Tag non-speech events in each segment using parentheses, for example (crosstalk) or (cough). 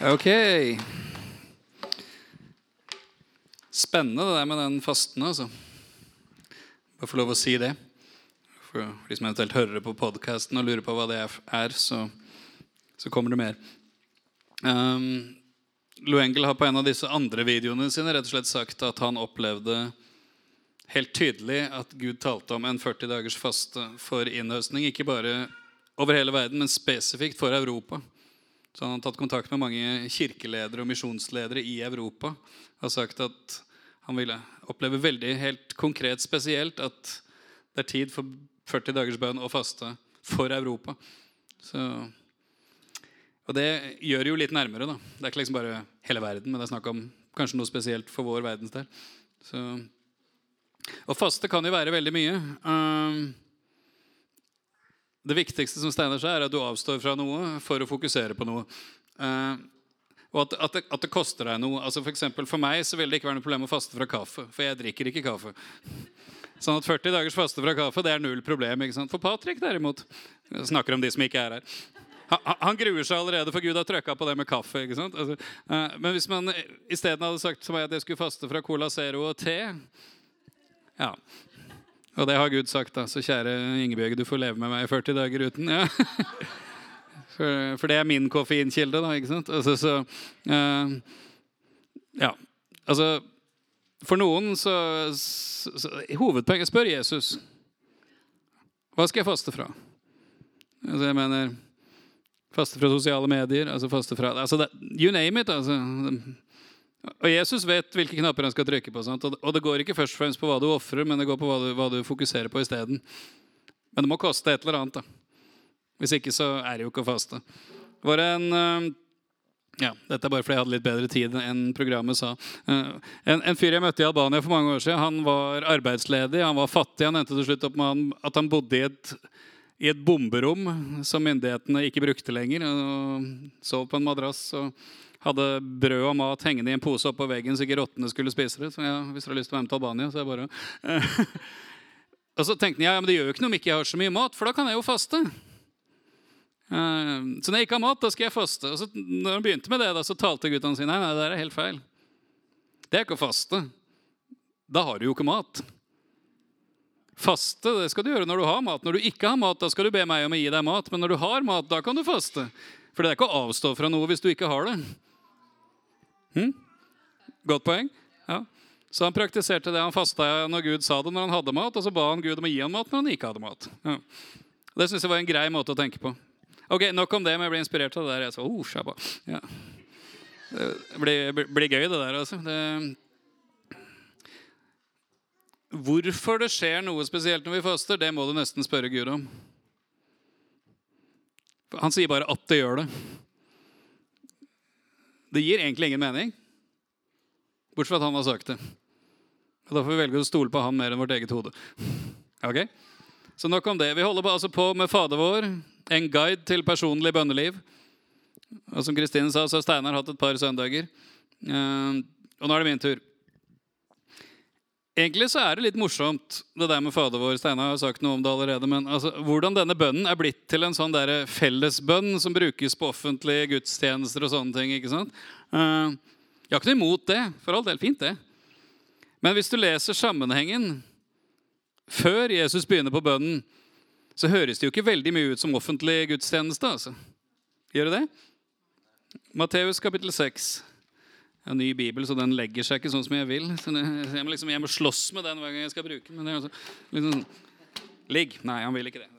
Ok. Spennende det der med den fasten, altså. Bare få lov å si det. For de som eventuelt hører på podkasten og lurer på hva det er, så, så kommer det mer. Um, Loengel har på en av disse andre videoene sine rett og slett sagt at han opplevde helt tydelig at Gud talte om en 40 dagers faste for innhøstning. Ikke bare over hele verden, men spesifikt for Europa. Så han har tatt kontakt med mange kirkeledere og misjonsledere i Europa. Har sagt at han ville oppleve veldig helt konkret spesielt at det er tid for 40 dagers bønn og faste for Europa. Så, og det gjør det jo litt nærmere. da. Det er ikke liksom bare hele verden, men det er snakk om kanskje noe spesielt for vår verdensdel. Så, og faste kan jo være veldig mye. Um, det viktigste som Steinar sier, er at du avstår fra noe for å fokusere på noe. Uh, og at, at, det, at, det, koster deg noe. Altså for, eksempel, for meg så vil det ikke være noe problem å faste fra kaffe. For jeg drikker ikke kaffe. Sånn at 40 dagers faste fra kaffe det er null problem. ikke sant? For Patrick derimot snakker om de som ikke er her. Han, han gruer seg allerede, for Gud har trøkka på det med kaffe. ikke sant? Altså, uh, men hvis man isteden hadde sagt til meg at jeg skulle faste fra Cola Zero og te ja, og det har Gud sagt, da. Så kjære Ingebjørg, du får leve med meg i 40 dager uten. Ja. (laughs) For, for, det er min koffeinkilde, da. ikke sant? Altså, så, uh, ja. Altså For noen så, så, så Hovedpoenget Spør Jesus. Hva skal jeg faste fra? Altså, jeg mener Faste fra sosiale medier. altså faste fra, altså You name it. altså og Jesus vet hvilke knapper han skal trykke på. Sant? Og det går ikke først og fremst på hva du ofrer, men det går på hva du, hva du fokuserer på isteden. Men det må koste et eller annet. da. Hvis ikke så er det jo ikke å faste. Var en eh, ja, Dette er bare fordi jeg hadde litt bedre tid enn programmet sa. Eh, en, en fyr jeg møtte i Albania for mange år siden, han var arbeidsledig, han var fattig. Han endte til slutt opp med at han bodde i et, i et bomberom som myndighetene ikke brukte lenger. og Sov på en madrass. og hadde brød og mat hengende i en pose oppå veggen så ikke rottene skulle spise det. Så ja, hvis dere har lyst til å være med til Albania, så er det bare (laughs) Og så tenkte jeg ja, men det gjør jo ikke noe om ikke jeg har så mye mat, for da kan jeg jo faste. Uh, så når jeg ikke har mat, da skal jeg faste. Og så når han begynte med det, da, så talte guttene sine nei, nei, det er helt feil. Det er ikke å faste. Da har du jo ikke mat. Faste det skal du gjøre når du har mat. Når du ikke har mat, da skal du be meg om å gi deg mat. Men når du har mat, da kan du faste. For det er ikke å avstå fra noe hvis du ikke har det. Hm? Godt poeng. Ja. Så han praktiserte det. Han fasta når Gud sa det når han hadde mat, og så ba han Gud om å gi ham mat når han ikke hadde mat. Ja. Det syns jeg var en grei måte å tenke på. Ok, Nok om det, men jeg ble inspirert av det der. Jeg sa, oh, shabba. Ja. Det blir, blir, gøy, det der. altså. Det... Hvorfor det skjer noe spesielt når vi faster, det må du nesten spørre Gud om. Han sier bare at det gjør det. Det gir egentlig ingen mening, bortsett fra at han har sagt det. Og Da får vi velge å stole på han mer enn vårt eget hode. Ok? Så nok om det. Vi holder på, altså på med Fader vår, en guide til personlig bønneliv. Og som Kristine sa, så har Steinar hatt et par søndager. Eh, og nå er det min tur. Egentlig så er det litt morsomt, det der med Fader vår. Steinar har sagt noe om det allerede. Men altså, hvordan denne bønnen er blitt til en sånn fellesbønn som brukes på offentlige gudstjenester og sånne ting. ikke sant? Uh, jeg har ikke noe imot det. For all del fint, det. Men hvis du leser sammenhengen før Jesus begynner på bønnen, så høres det jo ikke veldig mye ut som offentlig gudstjeneste. altså. Gjør det det? Matteus kapittel 6. En ny bibel, så den legger seg ikke sånn som jeg vil. Så jeg, må liksom, jeg må slåss med den hver gang jeg skal bruke den. Altså, liksom, Ligg. Nei, han vil ikke det.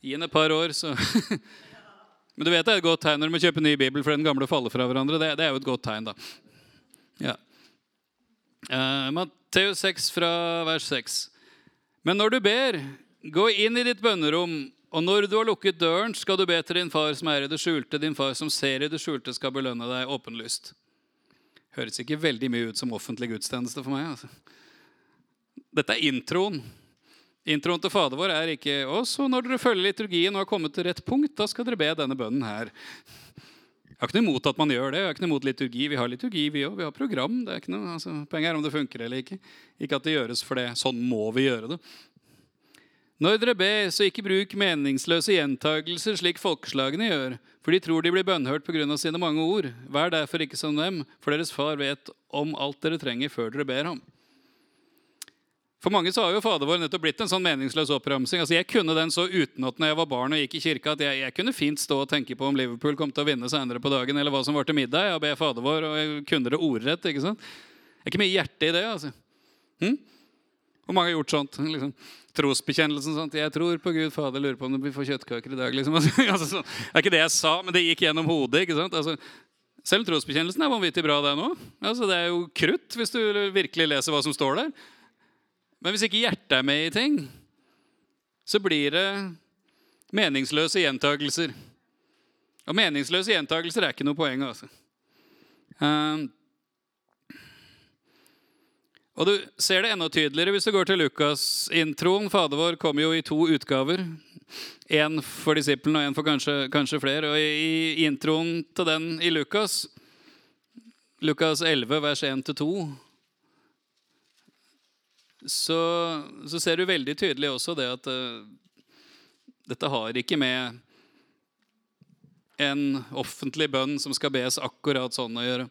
Gi den et par år, så (laughs) Men du vet det er et godt tegn når du må kjøpe ny bibel for den gamle faller fra hverandre. Det, det er jo et godt tegn, da. Ja. Uh, Matteus 6 fra vers 6. Men når du ber, gå inn i ditt bønnerom, og når du har lukket døren, skal du be til din far som er i det skjulte. Din far som ser i det skjulte, skal belønne deg åpenlyst. Høres ikke veldig mye ut som offentlig gudstjeneste for meg. altså. Dette er introen. Introen til Fader vår er ikke Og så når dere følger liturgien og har kommet til rett punkt, da skal dere be denne bønnen her. Jeg har ikke noe imot at man gjør det. Jeg har ikke noe imot liturgi. Vi har liturgi, vi òg. Vi har program. det er ikke noe, altså, Poenget er om det funker eller ikke. Ikke at det gjøres for det. Sånn må vi gjøre det. Når dere ber, så ikke bruk meningsløse gjentagelser slik folkeslagene gjør, for de tror de blir bønnhørt pga. sine mange ord. Vær derfor ikke som dem, for deres far vet om alt dere trenger før dere ber ham. For mange så har jo Fader vår nettopp blitt en sånn meningsløs oppramsing. Altså, jeg kunne den så utenat når jeg var barn og gikk i kirka, at jeg, jeg, kunne fint stå og tenke på om Liverpool kom til å vinne senere på dagen, eller hva som var til middag, og be Fader vår, og jeg kunne det ordrett. ikke sant? Det er ikke mye hjerte i det. altså. Hm? Hvor mange har gjort sånt? liksom trosbekjennelsen. Sånn, Jeg tror på Gud Fader, lurer på om vi får kjøttkaker i dag. liksom. (laughs) Altså, det er ikke det jeg sa, men det gikk gjennom hodet. ikke sant? Altså, selv trosbekjennelsen er vanvittig bra, det nå. Altså, det er jo krutt hvis du virkelig leser hva som står der. Men hvis ikke hjertet er med i ting, så blir det meningsløse gjentagelser. Og meningsløse gjentagelser er ikke noe poeng. altså. Um, og Du ser det enda tydeligere hvis du går til Lukas-introen. Fader vår kommer jo i to utgaver. Én for disiplene og én for kanskje, kanskje flere. Og I introen til den i Lukas, Lukas 11, vers 1-2 så, så, ser du veldig tydelig også det at uh, dette har ikke med en offentlig bønn som skal bes akkurat sånn å gjøre.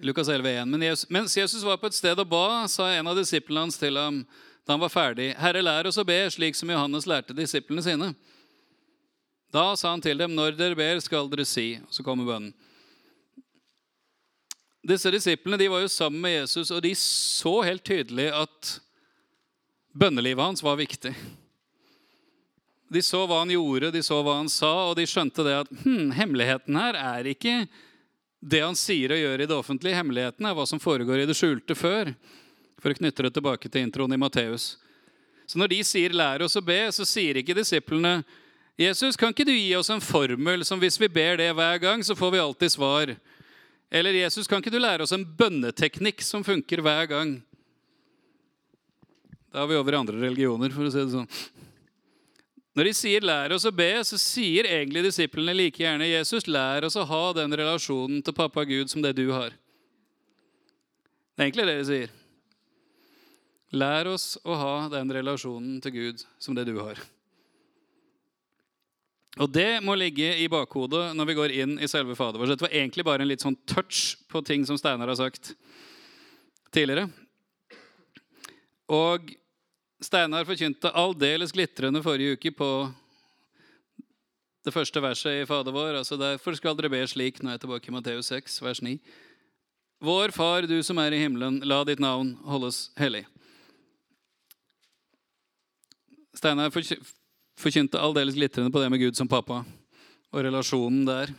Lukas 11, 1. Men Jesus, mens Jesus var på et sted og ba, sa en av disiplene hans til ham da han var ferdig, 'Herre, lær oss å be slik som Johannes lærte disiplene sine.' Da sa han til dem, 'Når dere ber, skal dere si.' Og så kommer bønnen. Disse disiplene de var jo sammen med Jesus, og de så helt tydelig at bønnelivet hans var viktig. De så hva han gjorde, de så hva han sa, og de skjønte det at hm, hemmeligheten her er ikke det han sier og gjør i det offentlige. Hemmeligheten er hva som foregår i det skjulte før. For å knytte det tilbake til introen i Matteus. Så når de sier 'lær oss å be', så sier ikke disiplene 'Jesus, kan ikke du gi oss en formel som hvis vi ber det hver gang, så får vi alltid svar'? Eller Jesus, kan ikke du lære oss en bønneteknikk som funker hver gang? Da er vi over i andre religioner, for å si det sånn. Når de sier 'lær oss å be', så sier egentlig disiplene like gjerne 'Jesus, lær oss å ha den relasjonen til pappa Gud som det du har'. Det er egentlig det de sier. Lær oss å ha den relasjonen til Gud som det du har. Og det må ligge i bakhodet når vi går inn i selve Fader vår. Det var egentlig bare en litt sånn touch på ting som Steinar har sagt tidligere. Og Steinar forkynte aldeles glitrende forrige uke på det første verset i Fader vår. altså Derfor skal dere be slik. Nå er jeg tilbake i Matteus 6, vers 9. Vår Far, du som er i himmelen, la ditt navn holdes hellig. Steinar forkynte aldeles glitrende på det med Gud som pappa og relasjonen der.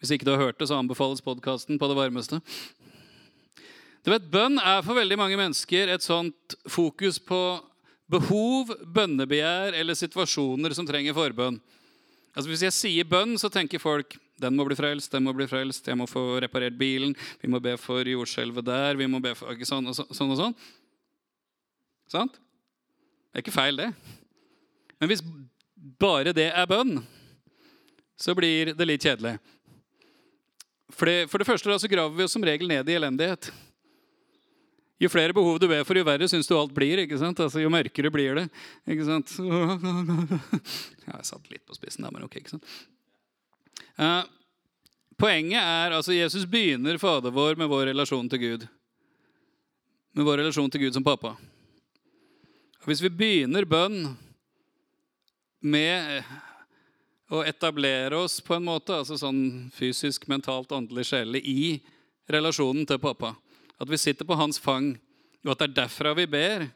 Hvis ikke du har hørt det, så anbefales podkasten på det varmeste. Du vet, Bønn er for veldig mange mennesker et sånt fokus på behov, bønnebegjær eller situasjoner som trenger forbønn. Altså Hvis jeg sier bønn, så tenker folk den må bli frelst, den må bli frelst, jeg må få reparert bilen, vi må be for jordskjelvet der, vi må be for sånn og så, sånn. og sånn. Sant? Det er ikke feil, det. Men hvis bare det er bønn, så blir det litt kjedelig. For det, for det første da, så graver vi oss som regel ned i elendighet. Jo flere behov du ber for, jo verre syns du alt blir. ikke sant? Altså, jo mørkere blir det. ikke sant? (laughs) Ja, jeg satt litt på spissen der, men ok. ikke sant? Uh, poenget er altså Jesus begynner Fader vår med vår relasjon til Gud. Med vår relasjon til Gud som pappa. Og hvis vi begynner bønn med å etablere oss på en måte, altså sånn fysisk, mentalt, åndelig, sjelelig, i relasjonen til pappa. At vi sitter på hans fang, og at det er derfra vi ber.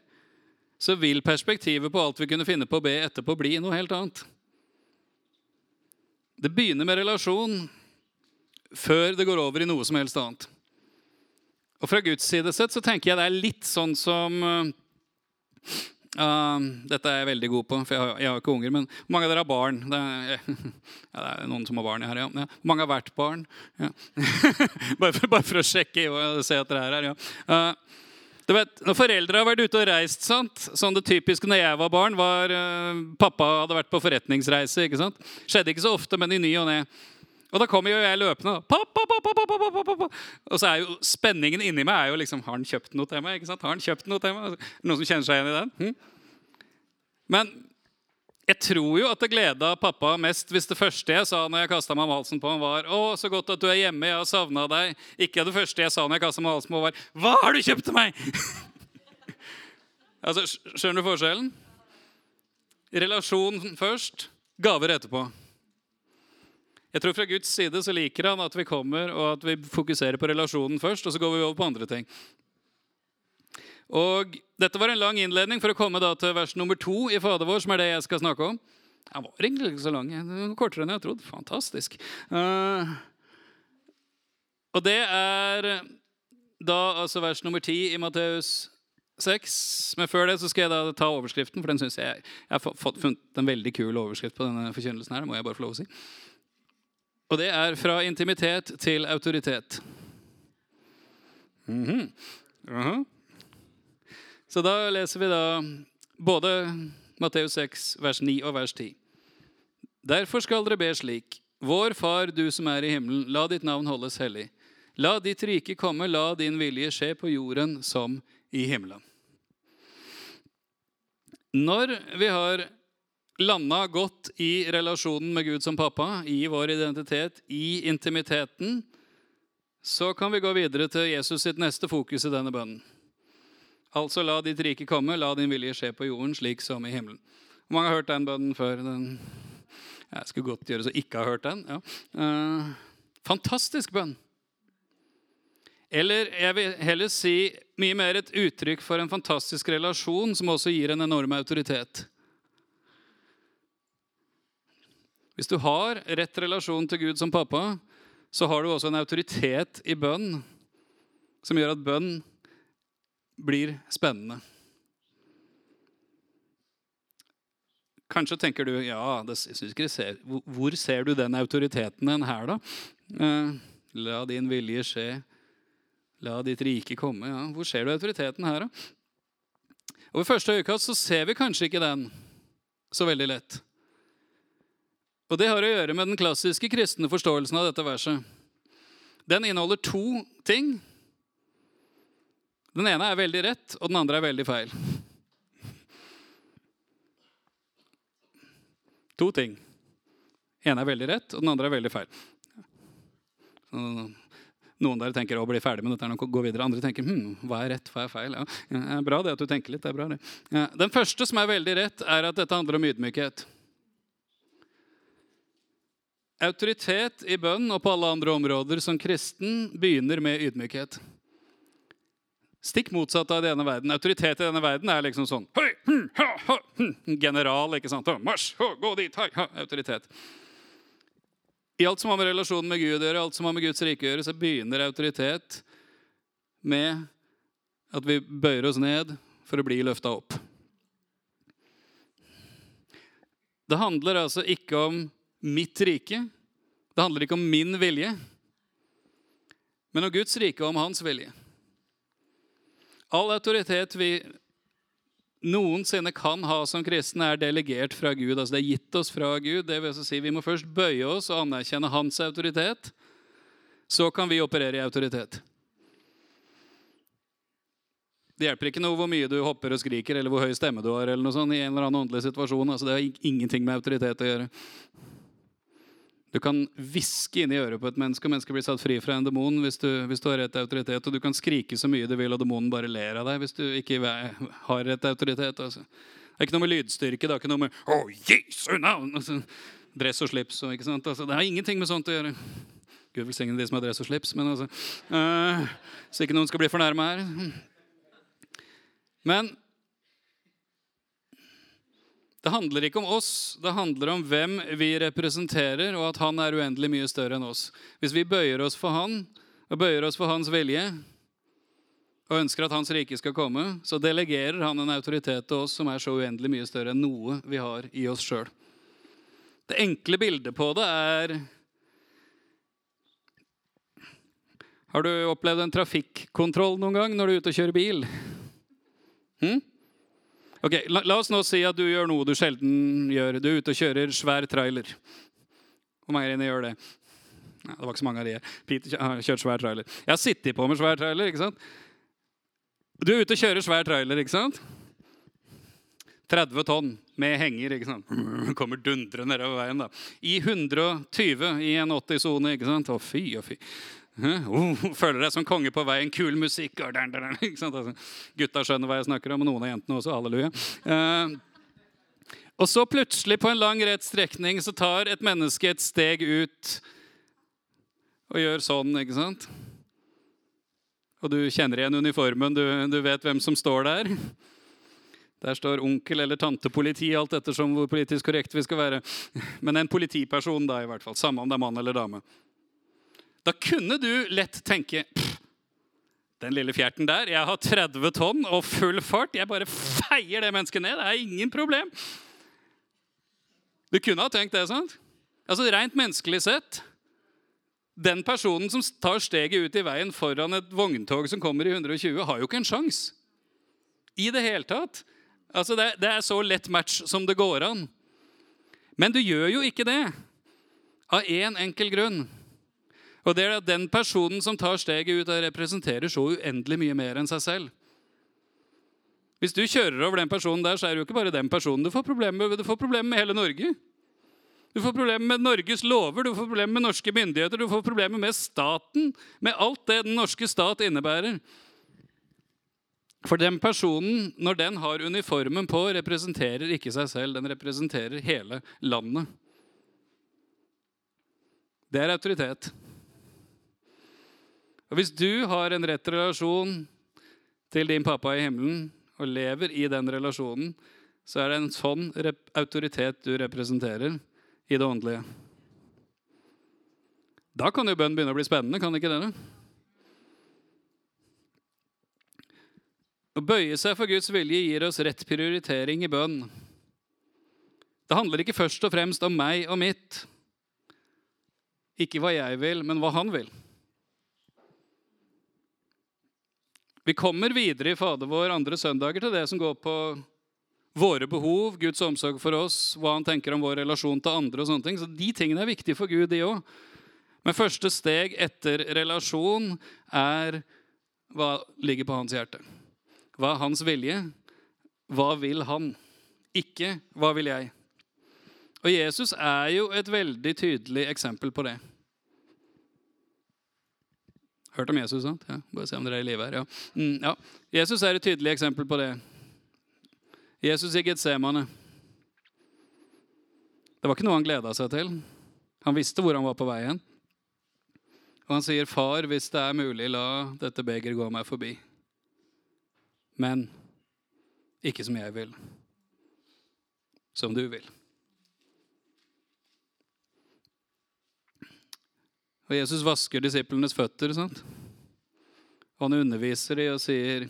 Så vil perspektivet på alt vi kunne finne på å be etterpå, bli noe helt annet. Det begynner med relasjon før det går over i noe som helst annet. Og Fra Guds side sett så tenker jeg det er litt sånn som uh, Dette er jeg veldig god på, for jeg har, jeg har ikke unger. Men mange av dere har barn. Det er, (laughs) ja, det er noen som har barn her, ja. ja. Mange har vært barn. Ja. (laughs) bare, for, bare, for, å sjekke og se at dere er her. ja. Uh, du vet, når Foreldre har vært ute og reist sant? sånn Det typiske når jeg var barn, var uh, pappa hadde vært på forretningsreise. ikke sant? Skjedde ikke så ofte, men i ny og ne. Og da kommer jo jeg løpende. Pappa, pappa, pappa, pappa. Og så er jo spenningen inni meg er jo liksom Har han kjøpt noe til meg? ikke sant? Har han kjøpt noe til meg? Noen som kjenner seg igjen i den? Hm? Men jeg tror jo at det gleda pappa mest hvis det første jeg sa når jeg kasta meg om halsen på ham, var 'Å, så godt at du er hjemme. Jeg har savna deg.' Ikke det første jeg sa når jeg kasta meg om halsen på ham, var 'Hva har du kjøpt til meg?' (laughs) altså, Skjønner du forskjellen? Relasjon først, gaver etterpå. Jeg tror Fra Guds side så liker han at vi kommer og at vi fokuserer på relasjonen først, og så går vi over på andre ting. Og Dette var en lang innledning for å komme da til vers nummer to i Fader vår, som er det jeg skal snakke om. Den var egentlig ikke så lang. Kortere enn jeg trodde. Fantastisk. Uh, og det er da altså vers nummer ti i Matteus 6. Men før det så skal jeg da ta overskriften, for den synes jeg jeg har funnet en veldig kul overskrift på denne forkynnelsen. her, det må jeg bare få lov å si. Og det er 'fra intimitet til autoritet'. Mm -hmm. Uh -huh. Så da leser vi da både Matteus 6, vers 9 og vers 10. Derfor skal dere be slik. Vår Far, du som er i himmelen, la ditt navn holdes hellig. La ditt rike komme, la din vilje skje på jorden som i himmelen. Når vi har landa godt i relasjonen med Gud som pappa, i vår identitet, i intimiteten, så kan vi gå videre til Jesus sitt neste fokus i denne bønnen. Altså la ditt rike komme, la din vilje skje på jorden slik som i himmelen. Hvor mange har hørt den bønnen før? Den jeg skulle godt gjøre så ikke har hørt den. Ja. Uh, fantastisk bønn. Eller jeg vil heller si mye mer et uttrykk for en fantastisk relasjon som også gir en enorm autoritet. Hvis du har rett relasjon til Gud som pappa, så har du også en autoritet i bønn som gjør at bønn blir spennende. Kanskje tenker du ja, det, ser, hvor ser du den autoriteten hen her, da? Eh, la din vilje skje. La ditt rike komme. Ja, hvor ser du autoriteten her, da? Og Ved første øyekast så ser vi kanskje ikke den så veldig lett. Og Det har å gjøre med den klassiske kristne forståelsen av dette verset. Den inneholder to ting. Den ene er veldig rett, og den andre er veldig feil. To ting. Den ene er veldig rett, og den andre er veldig feil. Noen der tenker å bli ferdig med dette og gå videre. Andre tenker hm, hva er rett, hva er feil? Ja, det er bra det at du tenker litt. det er bra det. Den første som er veldig rett, er at dette handler om ydmykhet. Autoritet i bønn og på alle andre områder som kristen begynner med ydmykhet. Stikk motsatt av denne verden. Autoritet i denne verden er liksom sånn Høy, hm, ha, ha, hm, General, ikke sant? Marsj, gå dit, hei, ha, autoritet. I alt som har med relasjonen med Gud å gjøre, alt som har med Guds rike å gjøre, så begynner autoritet med at vi bøyer oss ned for å bli løfta opp. Det handler altså ikke om mitt rike. Det handler ikke om min vilje, men om Guds rike og om hans vilje. All autoritet vi noensinne kan ha som kristne, er delegert fra Gud. altså Det er gitt oss fra Gud. Det vil si Vi må først bøye oss og anerkjenne hans autoritet. Så kan vi operere i autoritet. Det hjelper ikke noe hvor mye du hopper og skriker, eller hvor høy stemme du har. eller noe sånt, i en eller annen åndelig situasjon. Altså, det har ingenting med autoritet å gjøre. Du kan hviske inn i øret på et menneske, og mennesket blir satt fri fra en demon hvis hvis du, har rett autoritet. Og du kan skrike så mye du vil, og demonen bare ler av deg hvis du ikke har rett autoritet. Altså. Det er ikke noe med lydstyrke. Det er ikke noe med oh, Jesu navn!' Altså, dress og slips og ikke sant? Altså, det har ingenting med sånt å gjøre. Gud velsigne de som har dress og slips, men altså uh, Så ikke noen skal bli fornærma her. Men det handler ikke om oss, det handler om hvem vi representerer, og at han er uendelig mye større enn oss. Hvis vi bøyer oss for han, og bøyer oss for hans vilje, og ønsker at hans rike skal komme, så delegerer han en autoritet til oss som er så uendelig mye større enn noe vi har i oss sjøl. Det enkle bildet på det er Har du opplevd en trafikkontroll noen gang når du er ute og kjører bil? Hm? Ok, la, la, oss nå si at du gjør noe du sjelden gjør. Du er ute og kjører svær trailer. Hvor mange av dere gjør det? Ja, det var ikke så mange av de. Peter har kjørt svær trailer. Jeg har sittet på med svær trailer. ikke sant? Du er ute og kjører svær trailer, ikke sant? 30 tonn med henger. ikke sant? (laughs) Kommer dundrende nedover veien. da. I 120 i en 80-sone. ikke sant? Å, fy og fy. Oh, (laughs) føler deg som konge på veien. Kul musikk. Og der, der, der, gutta skjønner hva jeg snakker om, og noen av jentene også. Halleluja. Uh, og så plutselig, på en lang, rett strekning, så tar et menneske et steg ut og gjør sånn, ikke sant? Og du kjenner igjen uniformen, du, du vet hvem som står der. Der står onkel eller tante politi, alt ettersom hvor politisk korrekt vi skal være. Men en politiperson, da i hvert fall. Samme om det er mann eller dame. Da kunne du lett tenke den lille fjerten der, jeg har 30 tonn og full fart. Jeg bare feier det mennesket ned. Det er ingen problem. Du kunne ha tenkt det, sant? Altså Rent menneskelig sett Den personen som tar steget ut i veien foran et vogntog som kommer i 120, har jo ikke en sjanse. I det hele tatt. Altså det, det er så lett match som det går an. Men du gjør jo ikke det av én en enkel grunn. Og det er at Den personen som tar steget ut, representerer så uendelig mye mer enn seg selv. Hvis du kjører over den personen der, så er det jo ikke bare den personen du får problemer med. Du får problemer med hele Norge. Du får problemer med Norges lover, du får problemer med norske myndigheter, du får problemer med staten, med alt det den norske stat innebærer. For den personen, når den har uniformen på, representerer ikke seg selv. Den representerer hele landet. Det er autoritet. Og Hvis du har en rett relasjon til din pappa i himmelen og lever i den relasjonen, så er det en sånn autoritet du representerer i det åndelige. Da kan jo bønn begynne å bli spennende, kan ikke det? Å bøye seg for Guds vilje gir oss rett prioritering i bønn. Det handler ikke først og fremst om meg og mitt. Ikke hva jeg vil, men hva han vil. Vi kommer videre i Fader vår andre søndager til det som går på våre behov, Guds omsorg for oss, hva han tenker om vår relasjon til andre. og sånne ting. Så De tingene er viktige for Gud, de òg. Men første steg etter relasjon er hva ligger på hans hjerte. Hva er hans vilje? Hva vil han? Ikke hva vil jeg? Og Jesus er jo et veldig tydelig eksempel på det. Hørt om Jesus, sant? Ja, bare se om dere er i live her. Ja. Mm, ja. Jesus er et tydelig eksempel på det. Jesus i Getsemane. Det var ikke noe han gleda seg til. Han visste hvor han var på vei hen. Og han sier, 'Far, hvis det er mulig, la dette begeret gå meg forbi.' Men ikke som jeg vil, som du vil. Og Jesus vasker disiplenes føtter. sant? Han underviser dem og sier,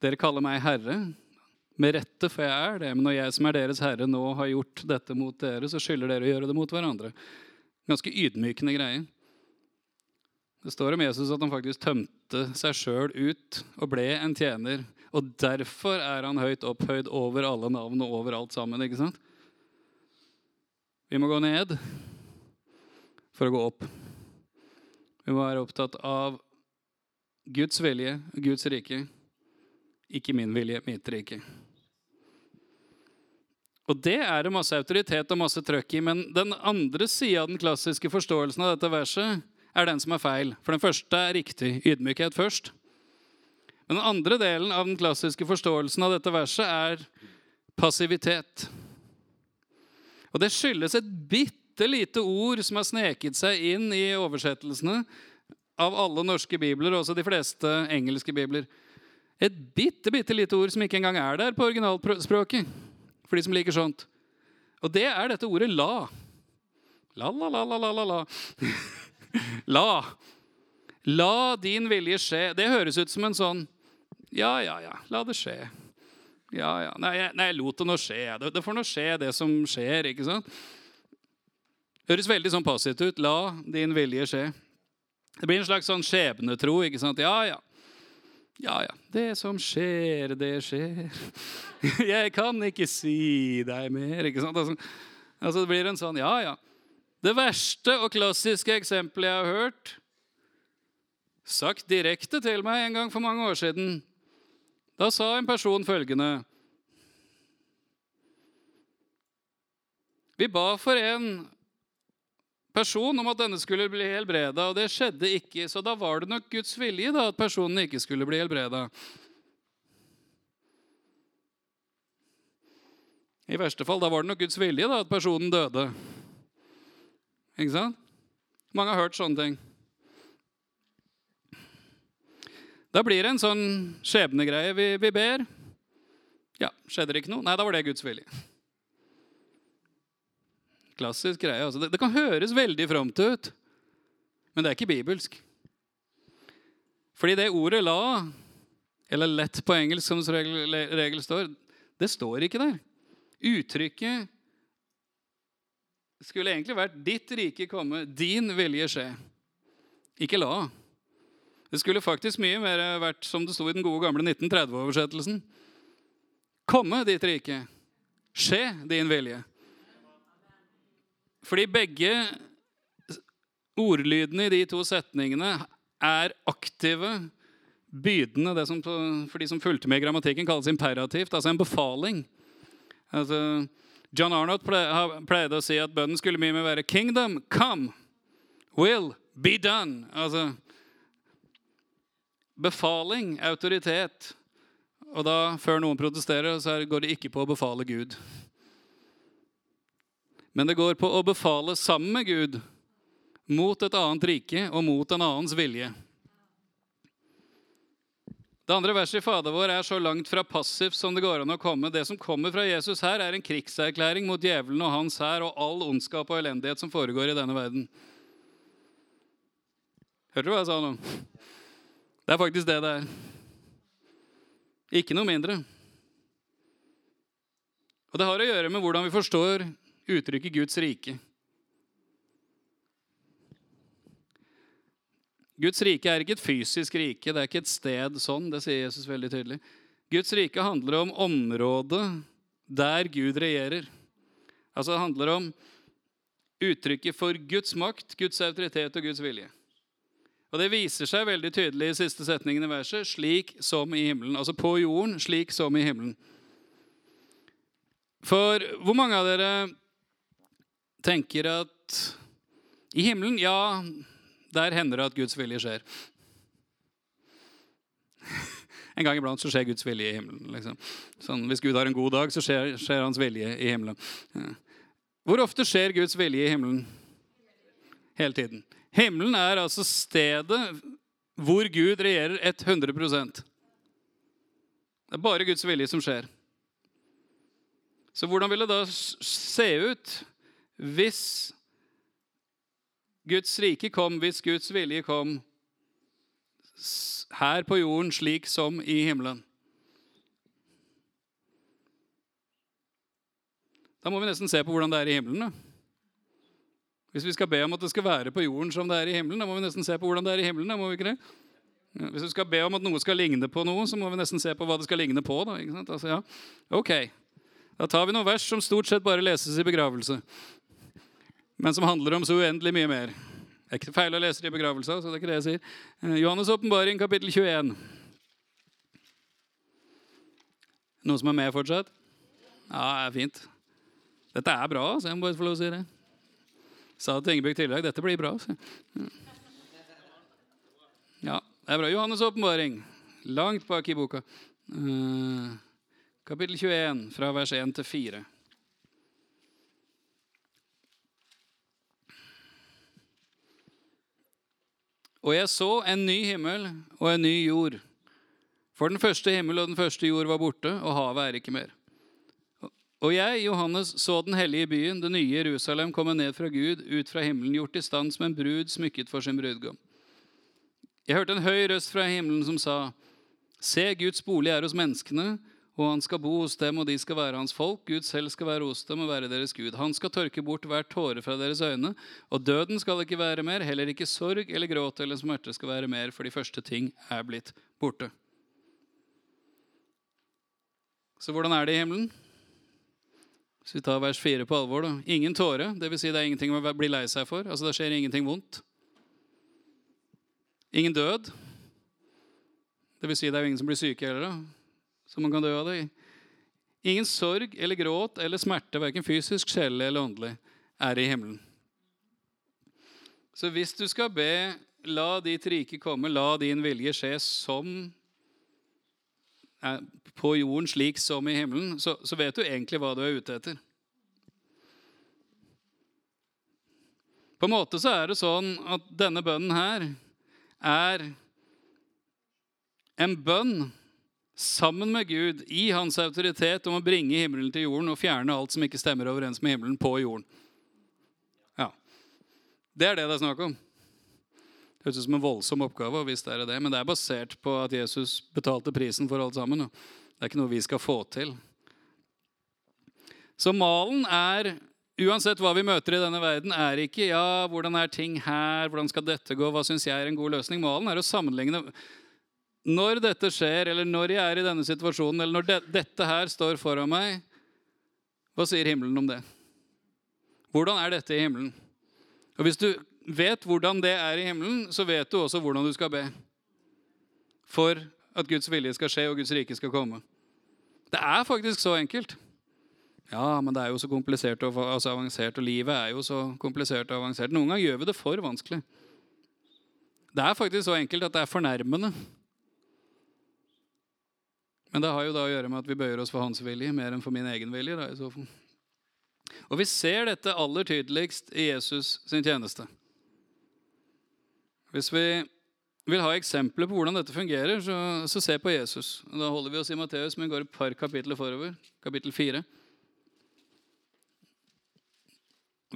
'Dere kaller meg herre.' Med rette, for jeg er det. Men når jeg som er deres herre, nå har gjort dette mot dere, så skylder dere å gjøre det mot hverandre. Ganske ydmykende greie. Det står om Jesus at han faktisk tømte seg sjøl ut og ble en tjener. Og derfor er han høyt opphøyd over alle navn og over alt sammen. ikke sant? Vi må gå ned for å gå opp. Vi må være opptatt av Guds vilje, Guds rike. Ikke min vilje, mitt rike. Og Det er det masse autoritet og masse trøkk i. Men den andre sida av den klassiske forståelsen av dette verset er den som er feil. For den første er riktig. Ydmykhet først. Men den andre delen av den klassiske forståelsen av dette verset er passivitet. Og det skyldes et bitte lite ord som har sneket seg inn i oversettelsene av alle norske bibler, også de fleste engelske bibler. Et bitte, bitte lite ord som ikke engang er der på originalspråket. For de som liker sånt. Og det er dette ordet 'la'. La, la, la, la, la, la. La. (laughs) la. La din vilje skje. Det høres ut som en sånn Ja, ja, ja, la det skje. Ja, ja. Nei, jeg, nei, jeg lot det nå skje. Det, det får nå skje, det som skjer. ikke sant? Høres veldig sånn passivt ut. La din vilje skje. Det blir en slags sånn skjebnetro. ikke sant? Ja, ja. Ja, ja. Det som skjer, det skjer. (laughs) Jeg kan ikke si deg mer. ikke sant? Altså, altså Det blir en sånn Ja, ja. Det verste og klassiske eksempelet jeg har hørt, sagt direkte til meg en gang for mange år siden. Da sa en person følgende Vi ba for en person om at denne skulle bli helbreda, og det skjedde ikke. Så da var det nok Guds vilje da, at personen ikke skulle bli helbreda. I verste fall da var det nok Guds vilje da, at personen døde. Ikke sant? Mange har hørt sånne ting. Da blir det en sånn skjebnegreie. Vi, vi ber. Ja, skjedde det ikke noe? Nei, da var det Guds vilje. Klassisk greie. Altså. Det, det, kan høres veldig fromt ut, men det er ikke bibelsk. Fordi det ordet 'la', eller 'lett' på engelsk, som regel, regel står, det står ikke der. Uttrykket skulle egentlig vært 'ditt rike komme, din vilje skje'. Ikke 'la'. Det skulle faktisk mye mer vært som det sto i den gode gamle 1930-oversettelsen. Komme ditt rike. Skje din vilje. Fordi begge ordlydene i de to setningene er aktive, bydende. Det som for de som fulgte med i grammatikken, kalles imperativt. Altså en befaling. Altså, John Arnott pleide å si at bønnen skulle mye mer være 'Kingdom come, will be done'. Altså befaling, autoritet. Og da, før noen protesterer, så går det ikke på å befale Gud. Men det går på å befale sammen med Gud mot et annet rike og mot en annens vilje. Det andre verset i Fader vår er så langt fra passivt som det går an å komme. Det som kommer fra Jesus her, er en krigserklæring mot djevelen og hans hær og all ondskap og elendighet som foregår i denne verden. Hørte du hva jeg sa nå? Det er faktisk det det er. Ikke noe mindre. Og det har å gjøre med hvordan vi forstår uttrykket Guds rike. Guds rike er ikke et fysisk rike, det er ikke et sted sånn. Det sier Jesus veldig tydelig. Guds rike handler om området der Gud regjerer. Altså Det handler om uttrykket for Guds makt, Guds autoritet og Guds vilje. Og Det viser seg veldig tydelig i siste setningen i verset. Slik som i himmelen. Altså på jorden, slik som i himmelen. For hvor mange av dere tenker at i himmelen, ja, der hender det at Guds vilje skjer. (laughs) En gang iblant så skjer Guds vilje i himmelen. Liksom. Sånn, hvis Gud har en god dag, så skjer, skjer hans vilje i himmelen. Hvor ofte skjer Guds vilje i himmelen? Hele tiden. Himmelen er altså stedet hvor Gud regjerer 100 Det er bare Guds vilje som skjer. Så hvordan vil det da se ut hvis Guds rike kom, hvis Guds vilje kom her på jorden slik som i himmelen? Da må vi nesten se på hvordan det er i himmelen. Hvis vi skal be om at det skal være på jorden som det er i himmelen, da må vi nesten se på hvordan det er i himmelen. da, må vi ikke det? Hvis vi skal be om at noe skal ligne på noe, så må vi nesten se på hva det skal ligne på. Da? Altså, ja. Ok, Da tar vi noen vers som stort sett bare leses i begravelse, men som handler om så uendelig mye mer. Det er ikke feil å lese det i begravelse, så det er ikke det jeg sier. Eh, Johannes' åpenbaring, kapittel 21. Noen som er med fortsatt? Ja, det er fint. Dette er bra, så jeg må bare få lov å si det sa til Ingebjørg tidligere dette blir bra. Så. Ja, det er bra. Johannes' åpenbaring, langt bak i boka. Eh, kapittel 21, fra vers 1 til 4. Og jeg så en ny himmel og en ny jord. For den første himmel og den første jord var borte, og havet er ikke mer. Og jeg, Johannes, så den hellige byen, det nye Jerusalem, komme ned fra Gud, ut fra himmelen, gjort i stand som en brud smykket for sin brudgom. Jeg hørte en høy røst fra himmelen som sa, Se, Guds bolig er hos menneskene, og han skal bo hos dem, og de skal være hans folk. Gud selv skal være hos dem og være deres Gud. Han skal tørke bort hver tåre fra deres øyne, og døden skal ikke være mer, heller ikke sorg eller gråt eller smerte skal være mer, for de første ting er blitt borte. Så hvordan er det i himmelen? Hvis vi tar vers 4 på alvor, da. Ingen tåre, dvs. Si det er ingenting å bli lei seg for. Altså Det skjer ingenting vondt. Ingen død. Det vil si det er jo ingen som blir syke heller. da så man kan dø av det. Ingen sorg eller gråt eller smerte, verken fysisk, sjelelig eller åndelig, er i himmelen. Så hvis du skal be 'La ditt rike komme, la din vilje skje som på jorden slik som i himmelen', så, så vet du egentlig hva du er ute etter. På en måte så er det sånn at denne bønnen her er en bønn sammen med Gud i hans autoritet om å bringe himmelen til jorden og fjerne alt som ikke stemmer overens med himmelen, på jorden. Ja. Det er det det er snakk om. Det høres ut som en voldsom oppgave, og visst er det det, men det er basert på at Jesus betalte prisen for alt sammen. Det er ikke noe vi skal få til. Så malen er Uansett hva vi møter i denne verden, er ikke ja, hvordan er ting her, hvordan skal dette gå, hva syns jeg er en god løsning. Malen er å sammenligne når dette skjer, eller når jeg er i denne situasjonen, eller når de dette her står foran meg, hva sier himmelen om det? Hvordan er dette i himmelen? Og Hvis du vet hvordan det er i himmelen, så vet du også hvordan du skal be. For at Guds vilje skal skje og Guds rike skal komme. Det er faktisk så enkelt. Ja, men det er jo så komplisert og altså avansert, og livet er jo så komplisert og avansert. Noen ganger gjør vi det for vanskelig. Det er faktisk så enkelt at det er fornærmende. Men det har jo da å gjøre med at vi bøyer oss for hans vilje mer enn for min egen vilje. Da, i så fall. Og vi ser dette aller tydeligst i Jesus sin tjeneste. Hvis vi vil ha eksempler på hvordan dette fungerer, så, så se på Jesus. Da holder vi oss i Matteus, men går et par kapitler forover. Kapittel 4.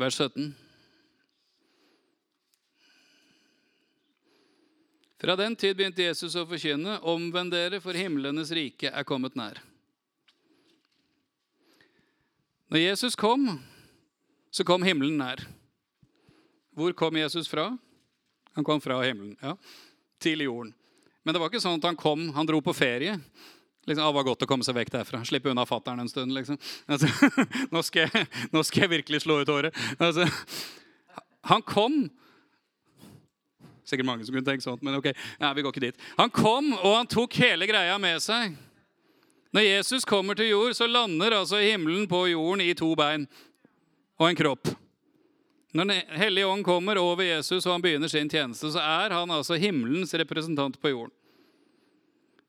Vers 17. Fra den tid begynte Jesus å forkynne, omvend dere, for himlenes rike er kommet nær. Når Jesus kom, så kom himmelen nær. Hvor kom Jesus fra? Han kom fra himmelen, ja, til jorden. Men det var ikke sånn at han kom, han dro på ferie. Liksom, det var godt å komme seg vekk derfra. Slippe unna fattern en stund. liksom. (laughs) Altså, nå, skal jeg, nå, skal jeg, virkelig slå ut håret. Altså, han kom Sikkert mange som kunne tenke sånt, men ok, ja, vi går ikke dit. Han kom, og han tok hele greia med seg. Når Jesus kommer til jord, så lander altså himmelen på jorden i to bein og en kropp. Når Den hellige ånd kommer over Jesus og han begynner sin tjeneste, så er han altså himmelens representant på jorden.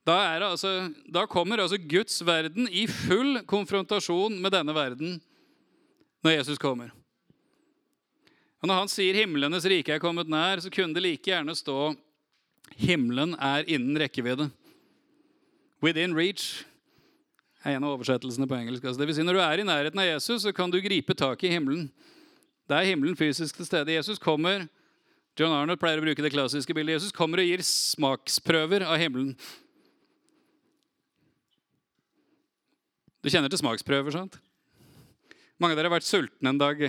Da, altså, da kommer altså Guds verden i full konfrontasjon med denne verden når Jesus kommer. Og Når han sier 'himlenes rike er kommet nær', så kunne det like gjerne stå 'himmelen er innen rekkevidde'. 'Within reach' er en av oversettelsene på engelsk. Altså, det vil si, når du er i nærheten av Jesus, så kan du gripe tak i himmelen. Det er himmelen fysisk til stede. Jesus kommer John Arnold pleier å bruke det klassiske bildet. Jesus kommer og gir smaksprøver av himmelen. Du kjenner til smaksprøver, sant? Mange av dere har vært sultne en dag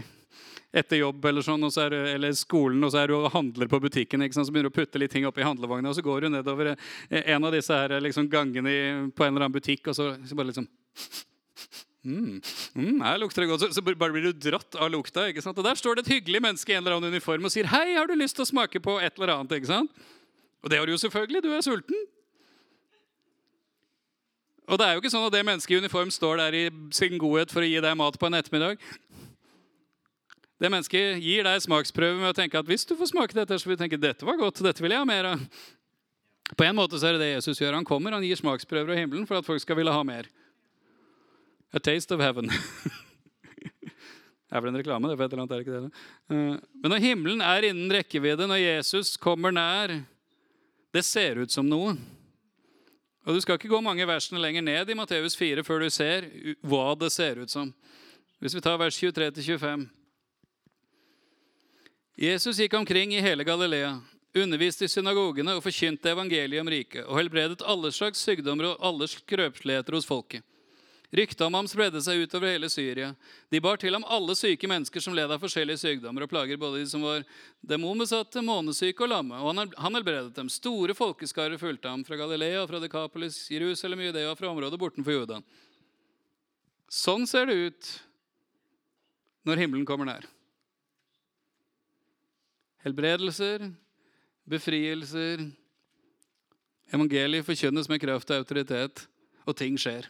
etter jobb eller sånn, er, eller skolen, og så er du og handler på butikken. ikke sant, Så begynner du å putte litt ting oppi handlevogna, og så går du nedover en av disse her, liksom, gangene på en eller annen butikk, og så, så bare liksom Mm, mm, her lukter det godt. Så, så, bare blir du dratt av lukta. ikke sant? Og Der står det et hyggelig menneske i en eller annen uniform og sier 'Hei, har du lyst til å smake på et eller annet?' ikke sant? Og det har du jo selvfølgelig. Du er sulten. Og det er jo ikke sånn at det mennesket i uniform står der i sin godhet for å gi deg mat på en ettermiddag. Det mennesket gir deg smaksprøve med å tenke at hvis du får smake dette, så vil du tenke dette var godt, dette vil jeg ha mer av. På en måte så er det det Jesus gjør. Han kommer, han gir smaksprøver av himmelen for at folk skal ville ha mer. A taste of heaven. (laughs) Det er vel en reklame, det for et eller annet, er ikke det? Eh, Men når himmelen er innen rekkevidde, når Jesus kommer nær, det ser ut som noe. Og Du skal ikke gå mange versene lenger ned i Matteus 4 før du ser hva det ser ut som. Hvis vi tar vers 23-25. Jesus gikk omkring i hele Galilea, underviste i synagogene og forkynte evangeliet om riket, og helbredet alle slags sykdommer og alle skrøpeligheter hos folket. Ryktet om ham spredde seg utover hele Syria. De bar til ham alle syke mennesker som led av forskjellige sykdommer og plager, både de som var demonbesatte, månesyke og lamme. Og han helbredet dem. Store folkeskarer fulgte ham fra Galilea, fra Dekapolis, Jerusalem, Judea fra området bortenfor Jordan. Sånn ser det ut når himmelen kommer nær. Helbredelser, befrielser, evangeliet forkynnes med kraft og autoritet, og ting skjer.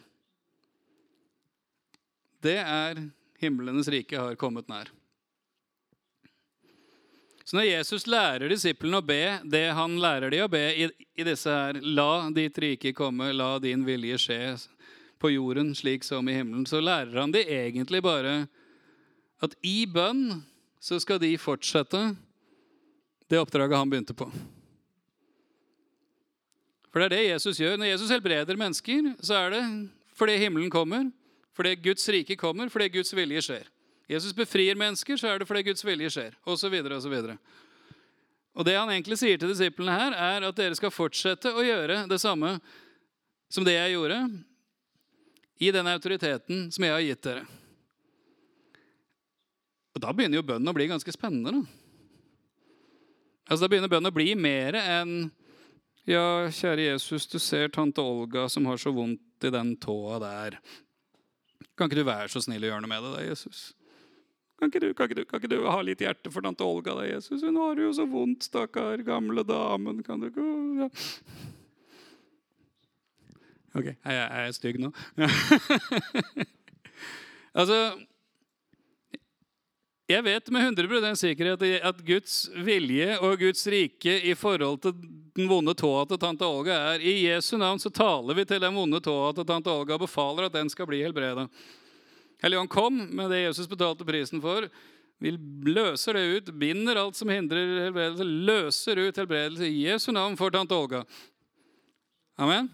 Det er himlenes rike har kommet nær. Så når Jesus lærer disiplene å be det han lærer de å be i, i disse her La ditt rike komme, la din vilje skje på jorden slik som i himmelen, så lærer han de egentlig bare at i bønn så skal de fortsette det oppdraget han begynte på. For det er det Jesus gjør. Når Jesus helbreder mennesker, så er det fordi himmelen kommer, fordi Guds rike kommer, fordi Guds vilje skjer. Jesus befrir mennesker, så er det fordi Guds vilje skjer, osv. osv. Og det han egentlig sier til disiplene her, er at dere skal fortsette å gjøre det samme som det jeg gjorde, i den autoriteten som jeg har gitt dere. Og da begynner jo bønnen å bli ganske spennende. Da. Altså, da begynner bønnen å bli mer enn Ja, kjære Jesus, du ser tante Olga som har så vondt i den tåa der. Kan ikke du være så snill å gjøre noe med det, da, Jesus? Kan ikke, du, kan, ikke du, kan ikke du ha litt hjerte for tante Olga, da, Jesus? Hun har det jo så vondt, stakkar gamle damen. Kan du ikke ja. Ok, jeg, jeg, er stygg nå? (laughs) altså Jeg vet med 100 sikkerhet at Guds vilje og Guds rike i forhold til den vonde tåa til tante Olga er I Jesu navn så taler vi til den vonde tåa til tante Olga og befaler at den skal bli helbreda. Helligånd kom med det Jesus betalte prisen for. Vi løser det ut, binder alt som hindrer helbredelse, løser ut helbredelse i Jesu navn for tante Olga. Amen.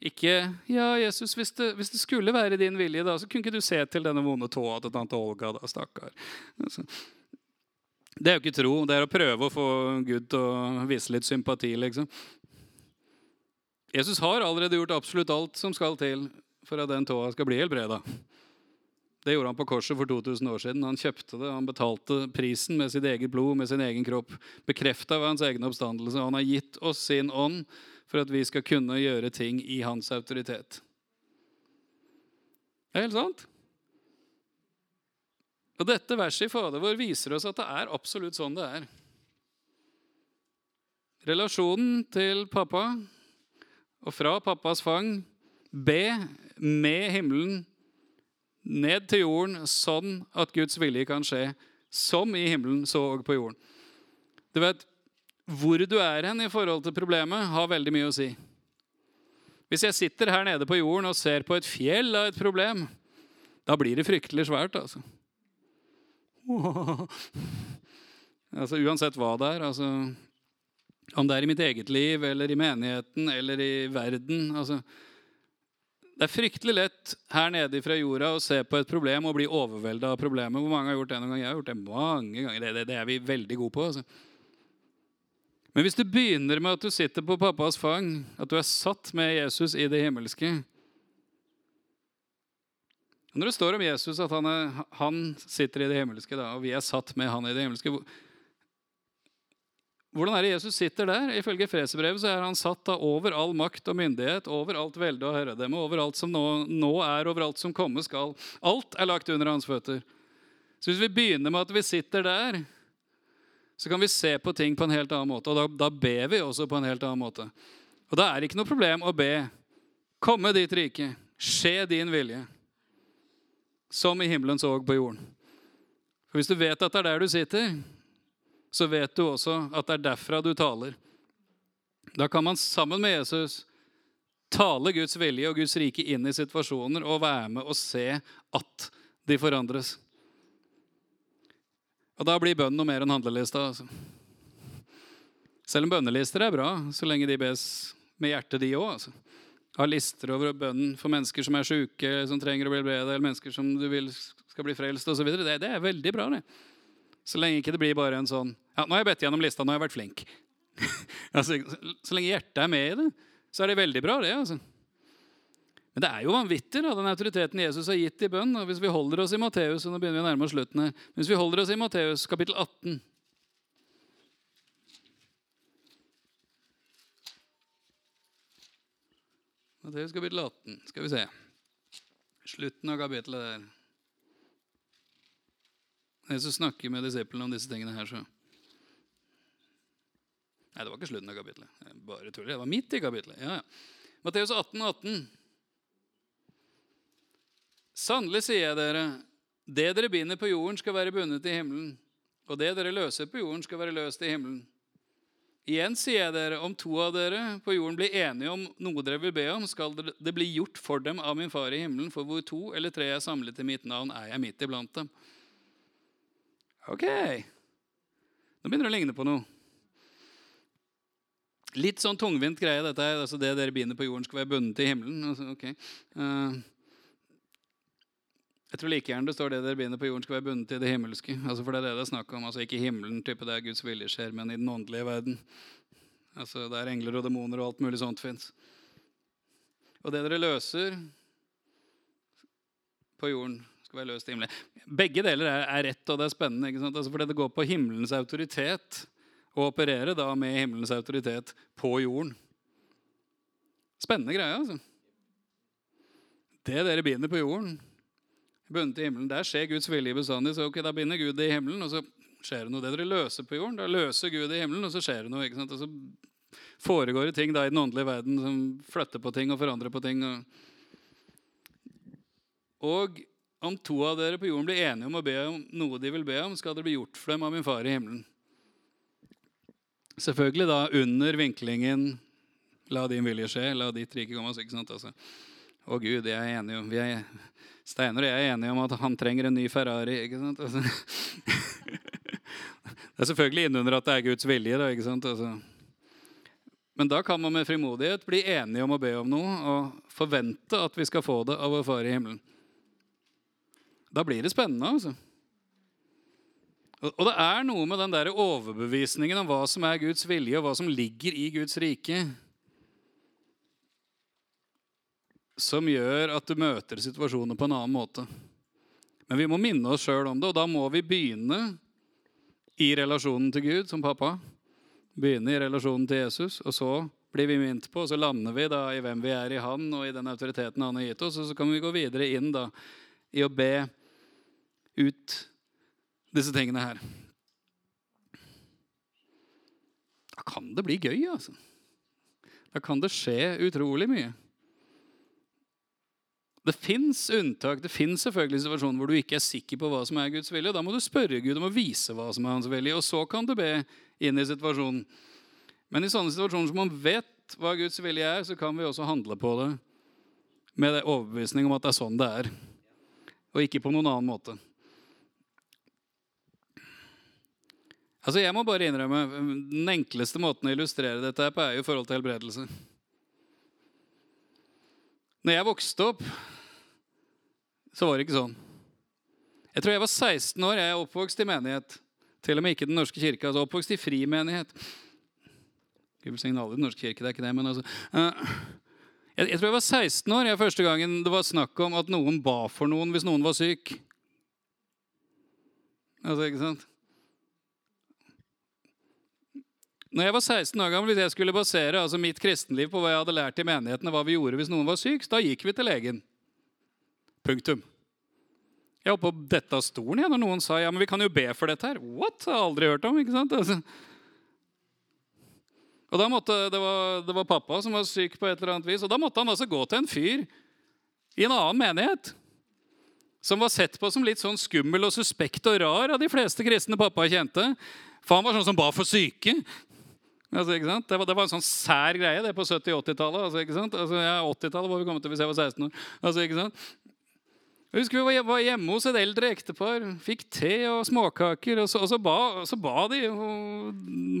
Ikke Ja, Jesus, hvis det, hvis det skulle være din vilje, da, så kunne ikke du se til denne vonde tåa til tante Olga, da, stakkar. Altså, det er jo ikke tro. Det er å prøve å få Gud til å vise litt sympati, liksom. Jesus har allerede gjort absolutt alt som skal til for at den tåa skal bli helbreda. Det gjorde han på korset for 2000 år siden. Han kjøpte det, han betalte prisen med sitt eget blod, med sin egen kropp. Bekrefta ved hans egen oppstandelse. Han har gitt oss sin ånd for at vi skal kunne gjøre ting i hans autoritet. Det er helt sant. Og dette verset i Fader vår viser oss at det er absolutt sånn det er. Relasjonen til pappa og fra pappas fang be med himmelen ned til jorden, sånn at Guds vilje kan skje, som i himmelen, så og på jorden. Du vet, Hvor du er hen i forhold til problemet, har veldig mye å si. Hvis jeg sitter her nede på jorden og ser på et fjell av et problem, da blir det fryktelig svært, altså. (laughs) altså uansett hva det er. altså Om det er i mitt eget liv eller i menigheten eller i verden. altså det er fryktelig lett her nede fra jorda å se på et problem og bli overvelda av problemet. Hvor mange har gjort det noen gang? Jeg har gjort det mange ganger. Det, det, det er vi veldig gode på. Altså. Men hvis du begynner med at du sitter på pappas fang, at du er satt med Jesus i det himmelske Når det står om Jesus at han, er, han sitter i det himmelske, da, og vi er satt med han i det himmelske hvordan er det Jesus sitter der? Ifølge Freserbrevet så er han satt da over all makt og myndighet, over alt velde og herredømme, over alt som nå, nå, er, over alt som komme skal. Alt er lagt under hans føtter. Så hvis vi begynner med at vi sitter der, så kan vi se på ting på en helt annen måte. Og da, da ber vi også på en helt annen måte. Og da er det ikke noe problem å be. Komme ditt rike. Skje din vilje. Som i himmelen så på jorden. For hvis du vet at det er der du sitter, så vet du også at det er derfra du taler. Da kan man sammen med Jesus tale Guds vilje og Guds rike inn i situasjoner og være med og se at de forandres. Og da blir bønnen noe mer enn handlelista. Altså. Selv om bønnelister er bra, så lenge de bes med hjertet, de òg. Altså. Ha lister over bønnen for mennesker som er sjuke, som trenger å bli bedre, eller mennesker som du vil skal bli frelst osv. Det, det er veldig bra. det. Så lenge ikke det blir bare en sånn Ja, nå har jeg bedt gjennom lista, nå har jeg vært flink. (laughs) altså, så lenge hjertet er med i det, så er det veldig bra, det. altså. Men det er jo vanvittig, da, den autoriteten Jesus har gitt i bønn. Hvis vi holder oss i Matteus og nå begynner vi å nærme oss slutten hvis vi holder oss i Matteus kapittel 18 Matteus kapittel 18. Skal vi se. Slutten av kapittelet der. Jesus snakker med disiplene om disse tingene her, så Nei, det var ikke slutten av kapittelet. Bare tuller. Det var midt i kapittelet. Ja, ja. Matteus 18, 18. Sannelig sier jeg dere, det dere binder på jorden, skal være bundet i himmelen, og det dere løser på jorden, skal være løst i himmelen. Igjen sier jeg dere, om to av dere på jorden blir enige om noe dere vil be om, skal det bli gjort for dem av min far i himmelen, for hvor to eller tre er samlet i mitt navn, er jeg midt iblant dem. Ok. Nå begynner det å ligne på noe. Litt sånn tungvint greie, dette her. altså det dere binder på jorden, skal være bundet i himmelen. Altså, okay. uh, jeg tror like gjerne det står det dere binder på jorden, skal være bundet i det himmelske. Altså for det er det det er snakk om. Altså Ikke himmelen, type der Guds vilje skjer, men i den åndelige verden. Altså Der engler og demoner og alt mulig sånt fins. Og det dere løser på jorden, skal være løst i himmelen. Begge deler er, er rett, og det er spennende. ikke sant? Altså Fordi det går på himmelens autoritet å operere da med himmelens autoritet på jorden. Spennende greie, altså. Det dere binder på jorden, bundet i himmelen. Der skjer Guds vilje bestandig. Så ok, da binder Gud det i himmelen, og så skjer det noe. Det dere løser på jorden, da løser Gud i himmelen, og så skjer det noe. ikke sant? Og så foregår det ting da i den åndelige verden som flytter på ting og forandrer på ting. Og, om to av dere på jorden blir enige om å be om noe de vil be om, skal det bli gjort for dem av min far i himmelen. Selvfølgelig da under vinklingen 'la din vilje skje', 'la ditt rike komme'. ikke sant? Altså, å Gud, jeg er enig. Vi er, Steinar og jeg er enige om at han trenger en ny Ferrari. ikke sant? Altså. (laughs) Det er selvfølgelig innunder at det er Guds vilje. Da, ikke sant? Altså. Men da kan man med frimodighet bli enige om å be om noe og forvente at vi skal få det av vår Far i himmelen. Da blir det spennende, altså. Og det er noe med den der overbevisningen om hva som er Guds vilje, og hva som ligger i Guds rike, som gjør at du møter situasjoner på en annen måte. Men vi må minne oss sjøl om det, og da må vi begynne i relasjonen til Gud som pappa. Begynne i relasjonen til Jesus, og så blir vi minnet på, og så lander vi da i hvem vi er i Han, og i den autoriteten Han har gitt oss, og så kan vi gå videre inn da i å be ut disse tingene her. Da kan det bli gøy, altså. Da kan det skje utrolig mye. Det fins unntak. Det fins situasjoner hvor du ikke er sikker på hva som er Guds vilje. Da må du spørre Gud om å vise hva som er hans vilje, og så kan du be inn i situasjonen. Men i sånne situasjoner som man vet hva Guds vilje er, så kan vi også handle på det med det overbevisning om at det er sånn det er, og ikke på noen annen måte. Altså, Jeg må bare innrømme, Den enkleste måten å illustrere dette på er jo i forhold til helbredelse. Når jeg vokste opp, så var det ikke sånn. Jeg tror jeg var 16 år. Jeg er oppvokst i menighet. Til og med ikke Den norske kirke. altså Oppvokst i fri menighet. Gud signaler Den norske kirke, det er ikke det, men altså uh, jeg, jeg, tror jeg var 16 år jeg første gangen det var snakk om at noen ba for noen hvis noen var syk. Altså, ikke sant? Når jeg var 16 år gammel, Hvis jeg skulle basere altså mitt kristenliv på hva jeg hadde lært i menigheten, hva vi gjorde hvis noen var syk, da gikk vi til legen. Punktum. Jeg holdt på å dette av stolen jeg, når noen sa ja, men vi kan jo be for dette her. What? Jeg har aldri hørt om. ikke sant? Altså. Og da måtte, det var, det var, pappa som var syk på et eller annet vis, og da måtte han altså gå til en fyr i en annen menighet. Som var sett på som litt sånn skummel og suspekt og rar av de fleste kristne pappa kjente. For han var sånn som ba for syke. Altså? Det, var, det var en sånn sær greie det på 70-80-tallet. Altså, ikke sant? altså, ja, 80-tallet var vi kommet til hvis jeg var 16 år. Altså, ikke sant? Jeg husker vi var hjemme hos et eldre ektepar. Fikk te og småkaker. Og så, og så, ba, så ba, de, og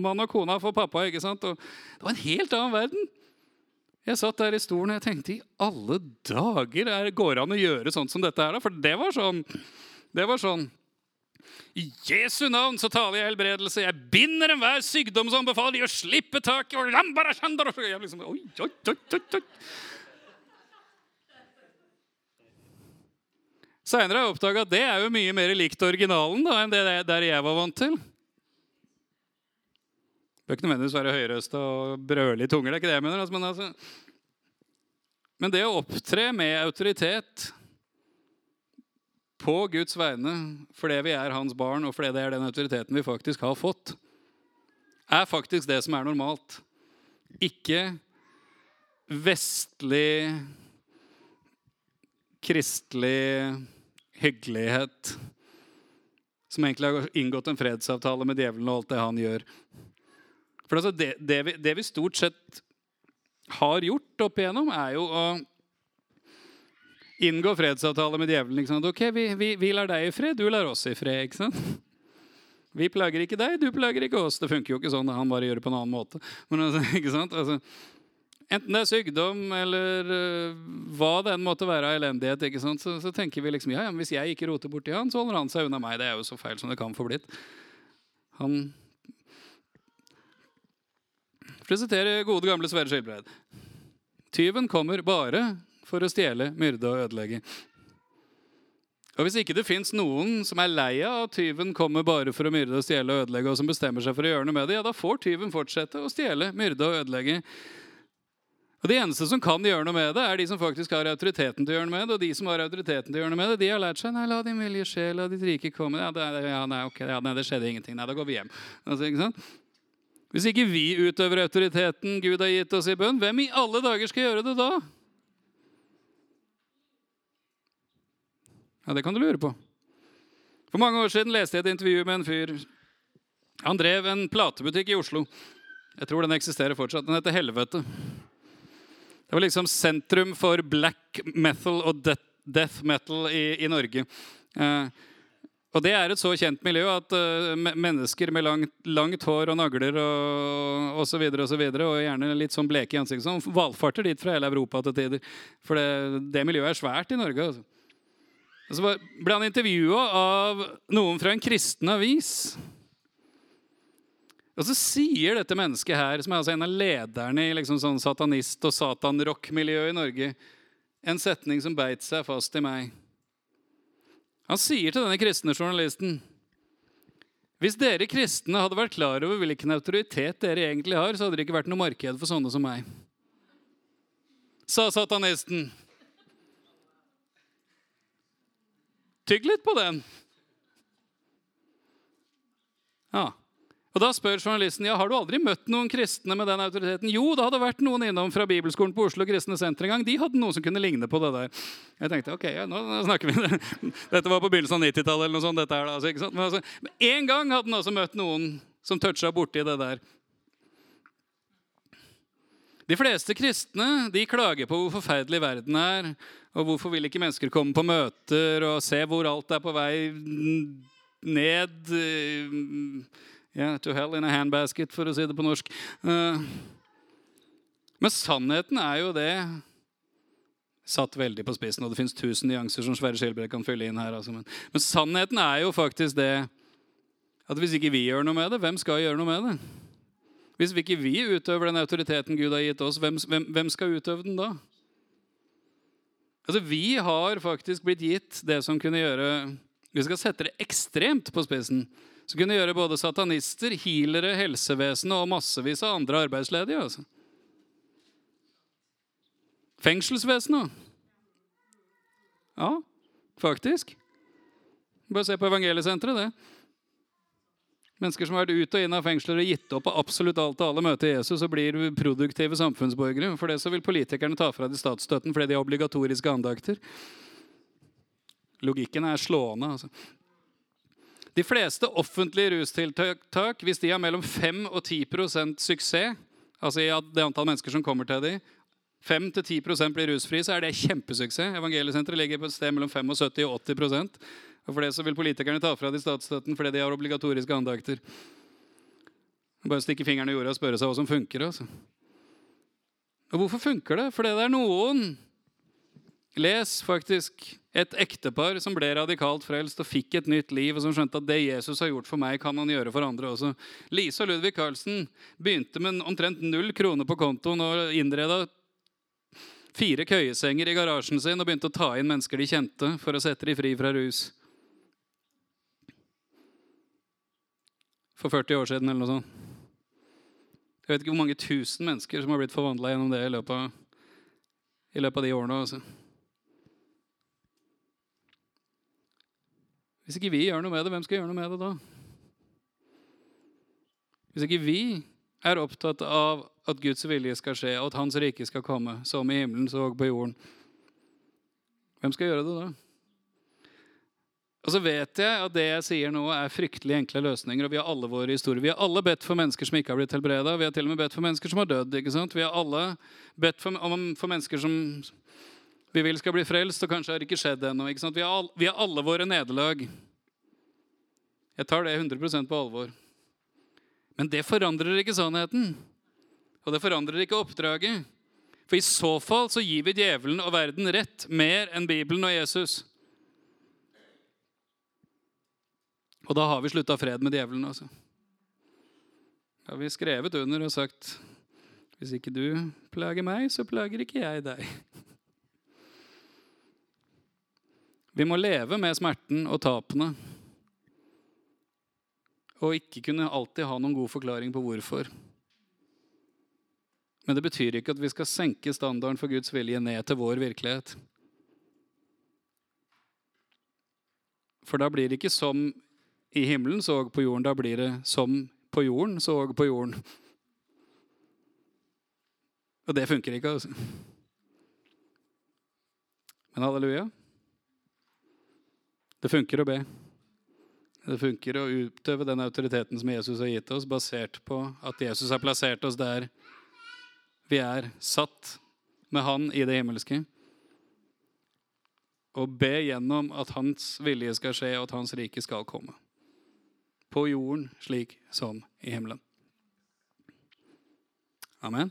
mann og kona for pappa. ikke sant? Og det var en helt annen verden. Jeg satt der i stolen og jeg tenkte i alle dager er, går det an å gjøre sånt som dette her? For det var sånn. Det var sånn i Jesu navn så taler jeg helbredelse. Jeg binder enhver sykdom som befaler de å slippe taket. Og jeg liksom, oi, oi, oi, oi, oi. Seinere har jeg oppdaga at det er jo mye mer likt originalen da, enn det der jeg var vant til. Bør ikke nødvendigvis være høyrøsta og brøle i tunger. det er ikke det jeg mener. Altså, men, altså, men det å opptre med autoritet på Guds vegne fordi vi er hans barn, og fordi det er den autoriteten vi faktisk har fått, er faktisk det som er normalt. Ikke vestlig, kristelig hyggelighet som egentlig har inngått en fredsavtale med djevelen og alt det han gjør. For altså det, det, vi, det, vi, stort sett har gjort opp igjennom, er jo å inngå fredsavtale med djevelen. Ikke sant? Ok, vi, vi, vi, lar deg i fred, du lar oss i fred. ikke sant? Vi plager ikke deg, du plager ikke oss. Det funker jo ikke sånn. Han bare gjør det på en annen måte. Men altså, ikke sant? Altså, enten det er sykdom eller uh, hva det enn måtte være av elendighet, ikke sant? Så, så, tenker vi liksom ja, ja, hvis jeg ikke roter borti han, så holder han seg unna meg. Det er jo så feil som det kan få blitt. Han presenterer gode, gamle Sverre Skilbreid Tyven kommer bare for å stjele, myrde og ødelegge. Og Hvis ikke det fins noen som er lei av at tyven kommer bare for å myrde, og stjele og ødelegge, og som bestemmer seg for å gjøre noe med det, ja, da får tyven fortsette å stjele, myrde og ødelegge. Og De eneste som kan gjøre noe med det, er de som faktisk har autoriteten til å gjøre noe med det. Og de som har autoriteten til å gjøre noe med det, de har lært seg nei, la din vilje skje, la ditt rike komme. Ja, det, ja, nei, okay, ja, nei, det skjedde ingenting. Nei, da går vi hjem. Altså, ikke sant? Hvis ikke vi utøver autoriteten Gud har gitt oss i bønn, hvem i alle dager skal gjøre det da? Ja, Det kan du lure på. For mange år siden leste jeg et intervju med en fyr. Han drev en platebutikk i Oslo. Jeg tror den eksisterer fortsatt. Den heter Helvete. Det var liksom sentrum for black metal og death metal i, i Norge. Eh, og det er et så kjent miljø at uh, mennesker med langt, langt, hår og nagler og. Og, så videre, og, og gjerne litt sånn bleke i ansiktet, sånn, valfarter dit fra hele Europa til tider. For det, det miljøet er svært i Norge. altså. Og så ble han intervjua av noen fra en kristen avis. Og så sier dette mennesket her, som er altså en av lederne i liksom sånn satanist- og satanrock-miljøet i Norge, en setning som beit seg fast i meg. Han sier til denne kristne journalisten hvis dere kristne hadde vært klar over hvilken autoritet dere egentlig har, så hadde det ikke vært noe marked for sånne som meg. Sa satanisten. Tygg litt på den. Ja. Og Da spør journalisten ja, har du aldri møtt noen kristne med den autoriteten. Jo, det hadde vært noen innom fra Bibelskolen på Oslo Kristne Senter en gang. De hadde noe som kunne ligne på det der. Jeg tenkte ok, ja, nå snakker vi (laughs) Dette var på begynnelsen av 90-tallet. eller noe sånt. Dette er da, altså, ikke altså, en gang hadde han også møtt noen som toucha borti det der. De fleste kristne de klager på hvor forferdelig verden er, og hvorfor vil ikke mennesker komme på møter og se hvor alt er på vei ned yeah, To hell in a handbasket, for å si det på norsk. Uh, men sannheten er jo det Satt veldig på spissen, og det fins tusen nyanser som Sverre Skilbredt kan fylle inn her. Altså. Men, men sannheten er jo faktisk det at hvis ikke vi gjør noe med det, hvem skal gjøre noe med det? Hvis ikke vi utøver den autoriteten Gud har gitt oss, hvem, hvem, hvem skal utøve den da? Altså, Vi har faktisk blitt gitt det som kunne gjøre Vi skal sette det ekstremt på spissen. Som kunne gjøre både satanister, healere, helsevesenet og massevis av andre arbeidsledige. altså. Fengselsvesenet. Ja, faktisk. Bare se på evangeliesenteret, det. Mennesker som har vært ut og inn av fengsler og gitt opp på absolutt alt og alle møter Jesus og blir produktive samfunnsborgere. For det så vil politikerne ta fra de statsstøtten fordi de har obligatoriske andakter. Logikken er slående. altså. De fleste offentlige rustiltak, hvis de har mellom 5 og 10% suksess, altså i det antall mennesker som kommer til dem, 5-10% blir rusfri, så er det kjempesuksess. Evangeliesenteret ligger på et sted mellom 75 og 80% Og for det så vil politikerne ta fra de statsstøtten fordi de har obligatoriske andakter. Bare stikke fingeren i jorda og spørre seg hva som funker. altså. Og hvorfor funker det? Fordi det er noen Les faktisk et ektepar som ble radikalt frelst og fikk et nytt liv, og som skjønte at det Jesus har gjort for meg, kan han gjøre for andre også. Lise og Ludvig Carlsen begynte med omtrent null kroner på kontoen og innreda fire køyesenger i garasjen sin og begynte å ta inn mennesker de kjente, for å sette dem fri fra rus. For 40 år siden eller noe sånt. Jeg vet ikke hvor mange tusen mennesker som har blitt forvandla gjennom det i løpet av, i løpet av de årene. altså. Hvis ikke vi gjør noe med det, hvem skal gjøre noe med det da? Hvis ikke vi er opptatt av at Guds vilje skal skje, og at Hans rike skal komme, som i himmelen, så og på jorden, hvem skal gjøre det da? Og så vet jeg at det jeg sier nå, er fryktelig enkle løsninger. og Vi har alle våre historier. Vi har alle bedt for mennesker som ikke har blitt helbreda. Vi har til og med bedt for mennesker som har dødd. ikke sant? Vi har alle bedt for, for mennesker som vi vil skal bli frelst, og kanskje har det ikke skjedd ennå. Vi, vi, har alle våre nederlag. Jeg tar det 100% på alvor. Men det forandrer ikke sannheten. Og det forandrer ikke oppdraget. For i så fall så gir vi djevelen og verden rett mer enn Bibelen og Jesus. Og da har vi slutta fred med djevelen. altså. Da har vi skrevet under og sagt hvis ikke du plager meg, så plager ikke jeg deg. Vi må leve med smerten og tapene. Og ikke kunne alltid ha noen god forklaring på hvorfor. Men det betyr ikke at vi skal senke standarden for Guds vilje ned til vår virkelighet. For da blir det ikke som i himmelen så og på jorden. Da blir det som på jorden så og på jorden. Og det funker ikke, altså. Men halleluja. Det funker å be. Det funker å utøve den autoriteten som Jesus har gitt oss, basert på at Jesus har plassert oss der vi er satt med Han i det himmelske. Og be gjennom at Hans vilje skal skje, og at Hans rike skal komme. På jorden slik som i himmelen. Amen.